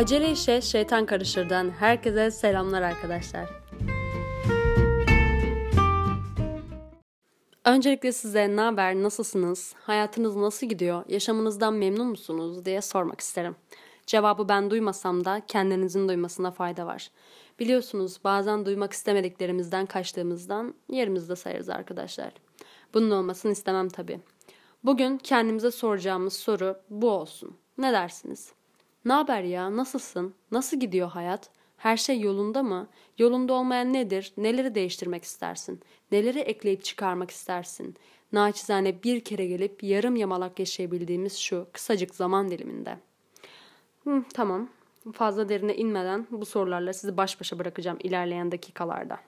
Acele işe şeytan karışırdan herkese selamlar arkadaşlar. Öncelikle size ne haber, nasılsınız, hayatınız nasıl gidiyor, yaşamınızdan memnun musunuz diye sormak isterim. Cevabı ben duymasam da kendinizin duymasına fayda var. Biliyorsunuz bazen duymak istemediklerimizden kaçtığımızdan yerimizde sayarız arkadaşlar. Bunun olmasını istemem tabii. Bugün kendimize soracağımız soru bu olsun. Ne dersiniz? Ne haber ya? Nasılsın? Nasıl gidiyor hayat? Her şey yolunda mı? Yolunda olmayan nedir? Neleri değiştirmek istersin? Neleri ekleyip çıkarmak istersin? Naçizane bir kere gelip yarım yamalak yaşayabildiğimiz şu kısacık zaman diliminde. Hı, tamam. Fazla derine inmeden bu sorularla sizi baş başa bırakacağım ilerleyen dakikalarda.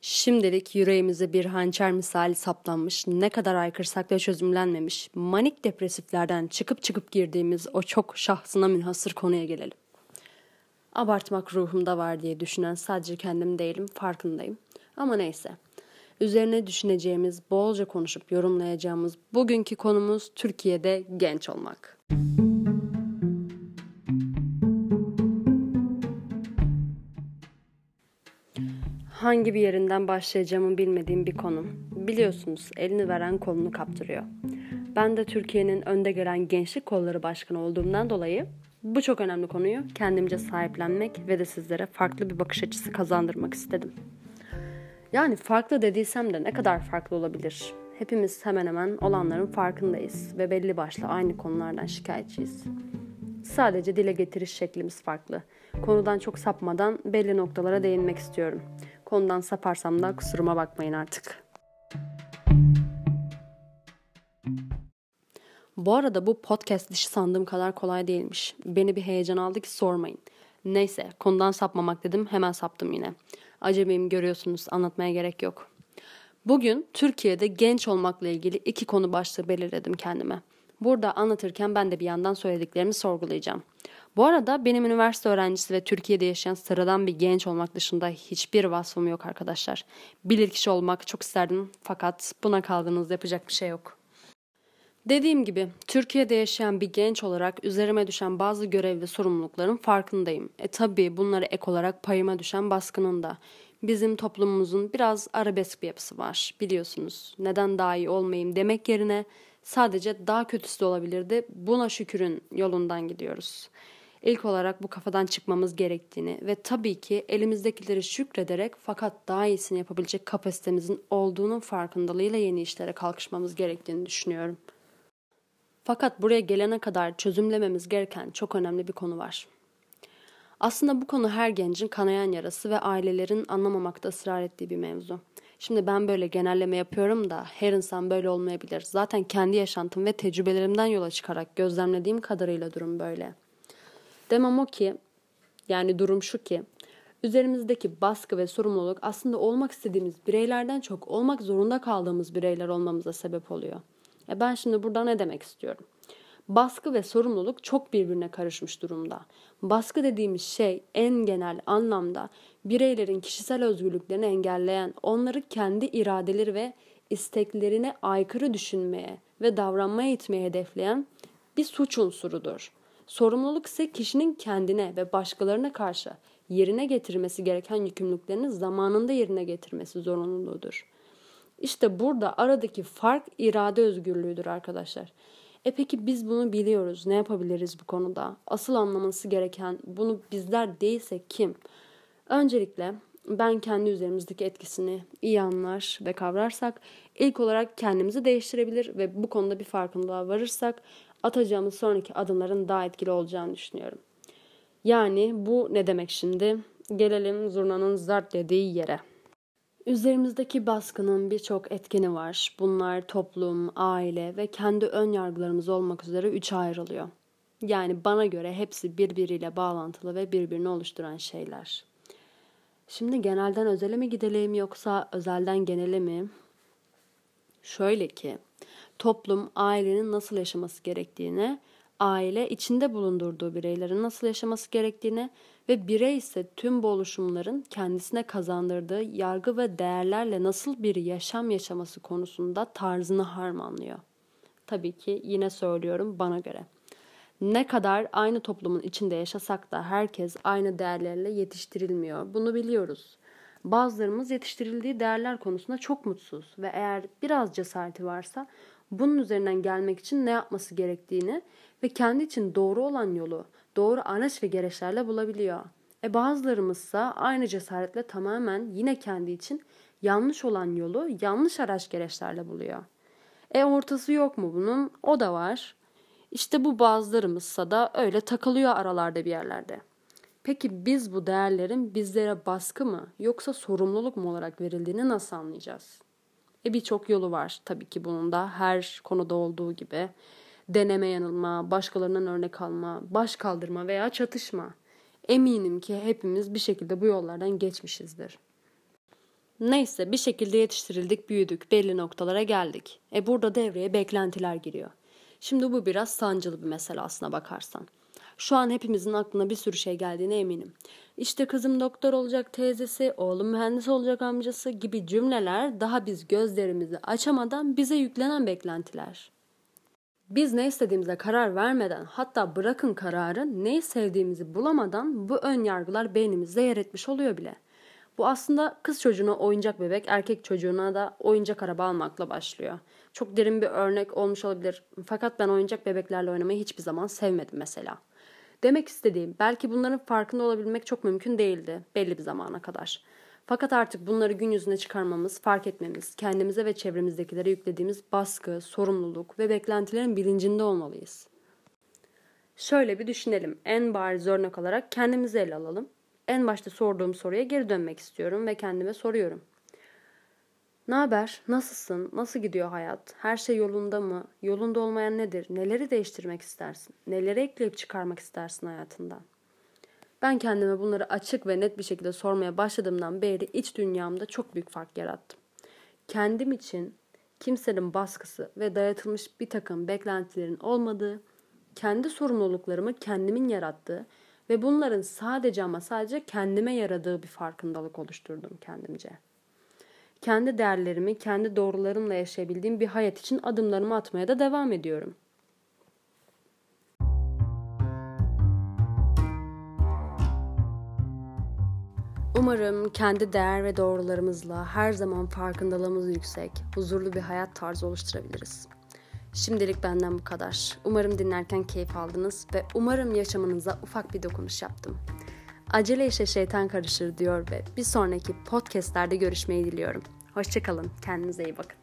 Şimdilik yüreğimize bir hançer misali saplanmış, ne kadar aykırsak da çözümlenmemiş, manik depresiflerden çıkıp çıkıp girdiğimiz o çok şahsına münhasır konuya gelelim. Abartmak ruhumda var diye düşünen sadece kendim değilim, farkındayım. Ama neyse. Üzerine düşüneceğimiz, bolca konuşup yorumlayacağımız bugünkü konumuz Türkiye'de genç olmak. Hangi bir yerinden başlayacağımı bilmediğim bir konu. Biliyorsunuz elini veren kolunu kaptırıyor. Ben de Türkiye'nin önde gelen gençlik kolları başkanı olduğumdan dolayı bu çok önemli konuyu kendimce sahiplenmek ve de sizlere farklı bir bakış açısı kazandırmak istedim. Yani farklı dediysem de ne kadar farklı olabilir? Hepimiz hemen hemen olanların farkındayız ve belli başlı aynı konulardan şikayetçiyiz. Sadece dile getiriş şeklimiz farklı. Konudan çok sapmadan belli noktalara değinmek istiyorum. Konudan saparsam da kusuruma bakmayın artık. Bu arada bu podcast dışı sandığım kadar kolay değilmiş. Beni bir heyecan aldı ki sormayın. Neyse konudan sapmamak dedim hemen saptım yine. Acemiyim görüyorsunuz anlatmaya gerek yok. Bugün Türkiye'de genç olmakla ilgili iki konu başlığı belirledim kendime. Burada anlatırken ben de bir yandan söylediklerimi sorgulayacağım. Bu arada benim üniversite öğrencisi ve Türkiye'de yaşayan sıradan bir genç olmak dışında hiçbir vasfım yok arkadaşlar. Bilirkişi olmak çok isterdim fakat buna kaldığınızda yapacak bir şey yok. Dediğim gibi Türkiye'de yaşayan bir genç olarak üzerime düşen bazı görev ve sorumlulukların farkındayım. E tabi bunlara ek olarak payıma düşen baskının da. Bizim toplumumuzun biraz arabesk bir yapısı var biliyorsunuz. Neden daha iyi olmayayım demek yerine sadece daha kötüsü de olabilirdi. Buna şükürün yolundan gidiyoruz. İlk olarak bu kafadan çıkmamız gerektiğini ve tabii ki elimizdekileri şükrederek fakat daha iyisini yapabilecek kapasitemizin olduğunun farkındalığıyla yeni işlere kalkışmamız gerektiğini düşünüyorum. Fakat buraya gelene kadar çözümlememiz gereken çok önemli bir konu var. Aslında bu konu her gencin kanayan yarası ve ailelerin anlamamakta ısrar ettiği bir mevzu. Şimdi ben böyle genelleme yapıyorum da her insan böyle olmayabilir. Zaten kendi yaşantım ve tecrübelerimden yola çıkarak gözlemlediğim kadarıyla durum böyle. Demem o ki, yani durum şu ki, üzerimizdeki baskı ve sorumluluk aslında olmak istediğimiz bireylerden çok olmak zorunda kaldığımız bireyler olmamıza sebep oluyor. E ben şimdi burada ne demek istiyorum? Baskı ve sorumluluk çok birbirine karışmış durumda. Baskı dediğimiz şey en genel anlamda bireylerin kişisel özgürlüklerini engelleyen, onları kendi iradeleri ve isteklerine aykırı düşünmeye ve davranmaya itmeye hedefleyen bir suç unsurudur. Sorumluluk ise kişinin kendine ve başkalarına karşı yerine getirmesi gereken yükümlülüklerini zamanında yerine getirmesi zorunluluğudur. İşte burada aradaki fark irade özgürlüğüdür arkadaşlar. E peki biz bunu biliyoruz. Ne yapabiliriz bu konuda? Asıl anlaması gereken bunu bizler değilse kim? Öncelikle ben kendi üzerimizdeki etkisini iyi anlar ve kavrarsak ilk olarak kendimizi değiştirebilir ve bu konuda bir farkındalığa varırsak atacağımız sonraki adımların daha etkili olacağını düşünüyorum. Yani bu ne demek şimdi? Gelelim zurnanın zart dediği yere. Üzerimizdeki baskının birçok etkeni var. Bunlar toplum, aile ve kendi ön yargılarımız olmak üzere üçe ayrılıyor. Yani bana göre hepsi birbiriyle bağlantılı ve birbirini oluşturan şeyler. Şimdi genelden özele mi gidelim yoksa özelden genele mi? Şöyle ki, toplum ailenin nasıl yaşaması gerektiğine, aile içinde bulundurduğu bireylerin nasıl yaşaması gerektiğine ve birey ise tüm bu oluşumların kendisine kazandırdığı yargı ve değerlerle nasıl bir yaşam yaşaması konusunda tarzını harmanlıyor. Tabii ki yine söylüyorum bana göre. Ne kadar aynı toplumun içinde yaşasak da herkes aynı değerlerle yetiştirilmiyor. Bunu biliyoruz. Bazılarımız yetiştirildiği değerler konusunda çok mutsuz ve eğer biraz cesareti varsa bunun üzerinden gelmek için ne yapması gerektiğini ve kendi için doğru olan yolu doğru araç ve gereçlerle bulabiliyor. E bazılarımızsa aynı cesaretle tamamen yine kendi için yanlış olan yolu yanlış araç gereçlerle buluyor. E ortası yok mu bunun? O da var. İşte bu bazılarımızsa da öyle takılıyor aralarda bir yerlerde. Peki biz bu değerlerin bizlere baskı mı yoksa sorumluluk mu olarak verildiğini nasıl anlayacağız? E birçok yolu var tabii ki bunun da her konuda olduğu gibi. Deneme yanılma, başkalarından örnek alma, baş kaldırma veya çatışma. Eminim ki hepimiz bir şekilde bu yollardan geçmişizdir. Neyse bir şekilde yetiştirildik, büyüdük, belli noktalara geldik. E burada devreye beklentiler giriyor. Şimdi bu biraz sancılı bir mesele aslına bakarsan. Şu an hepimizin aklına bir sürü şey geldiğine eminim. İşte kızım doktor olacak teyzesi, oğlum mühendis olacak amcası gibi cümleler daha biz gözlerimizi açamadan bize yüklenen beklentiler. Biz ne istediğimize karar vermeden hatta bırakın kararı neyi sevdiğimizi bulamadan bu ön yargılar beynimizde yer etmiş oluyor bile. Bu aslında kız çocuğuna oyuncak bebek, erkek çocuğuna da oyuncak araba almakla başlıyor. Çok derin bir örnek olmuş olabilir. Fakat ben oyuncak bebeklerle oynamayı hiçbir zaman sevmedim mesela. Demek istediğim belki bunların farkında olabilmek çok mümkün değildi belli bir zamana kadar. Fakat artık bunları gün yüzüne çıkarmamız, fark etmemiz, kendimize ve çevremizdekilere yüklediğimiz baskı, sorumluluk ve beklentilerin bilincinde olmalıyız. Şöyle bir düşünelim. En bariz örnek olarak kendimizi ele alalım. En başta sorduğum soruya geri dönmek istiyorum ve kendime soruyorum. Ne haber? Nasılsın? Nasıl gidiyor hayat? Her şey yolunda mı? Yolunda olmayan nedir? Neleri değiştirmek istersin? Neleri ekleyip çıkarmak istersin hayatından? Ben kendime bunları açık ve net bir şekilde sormaya başladığımdan beri iç dünyamda çok büyük fark yarattım. Kendim için kimsenin baskısı ve dayatılmış bir takım beklentilerin olmadığı, kendi sorumluluklarımı kendimin yarattığı ve bunların sadece ama sadece kendime yaradığı bir farkındalık oluşturdum kendimce. Kendi değerlerimi, kendi doğrularımla yaşayabildiğim bir hayat için adımlarımı atmaya da devam ediyorum. Umarım kendi değer ve doğrularımızla her zaman farkındalığımız yüksek, huzurlu bir hayat tarzı oluşturabiliriz. Şimdilik benden bu kadar. Umarım dinlerken keyif aldınız ve umarım yaşamınıza ufak bir dokunuş yaptım. Acele işe şeytan karışır diyor ve bir sonraki podcastlerde görüşmeyi diliyorum. Hoşçakalın, kendinize iyi bakın.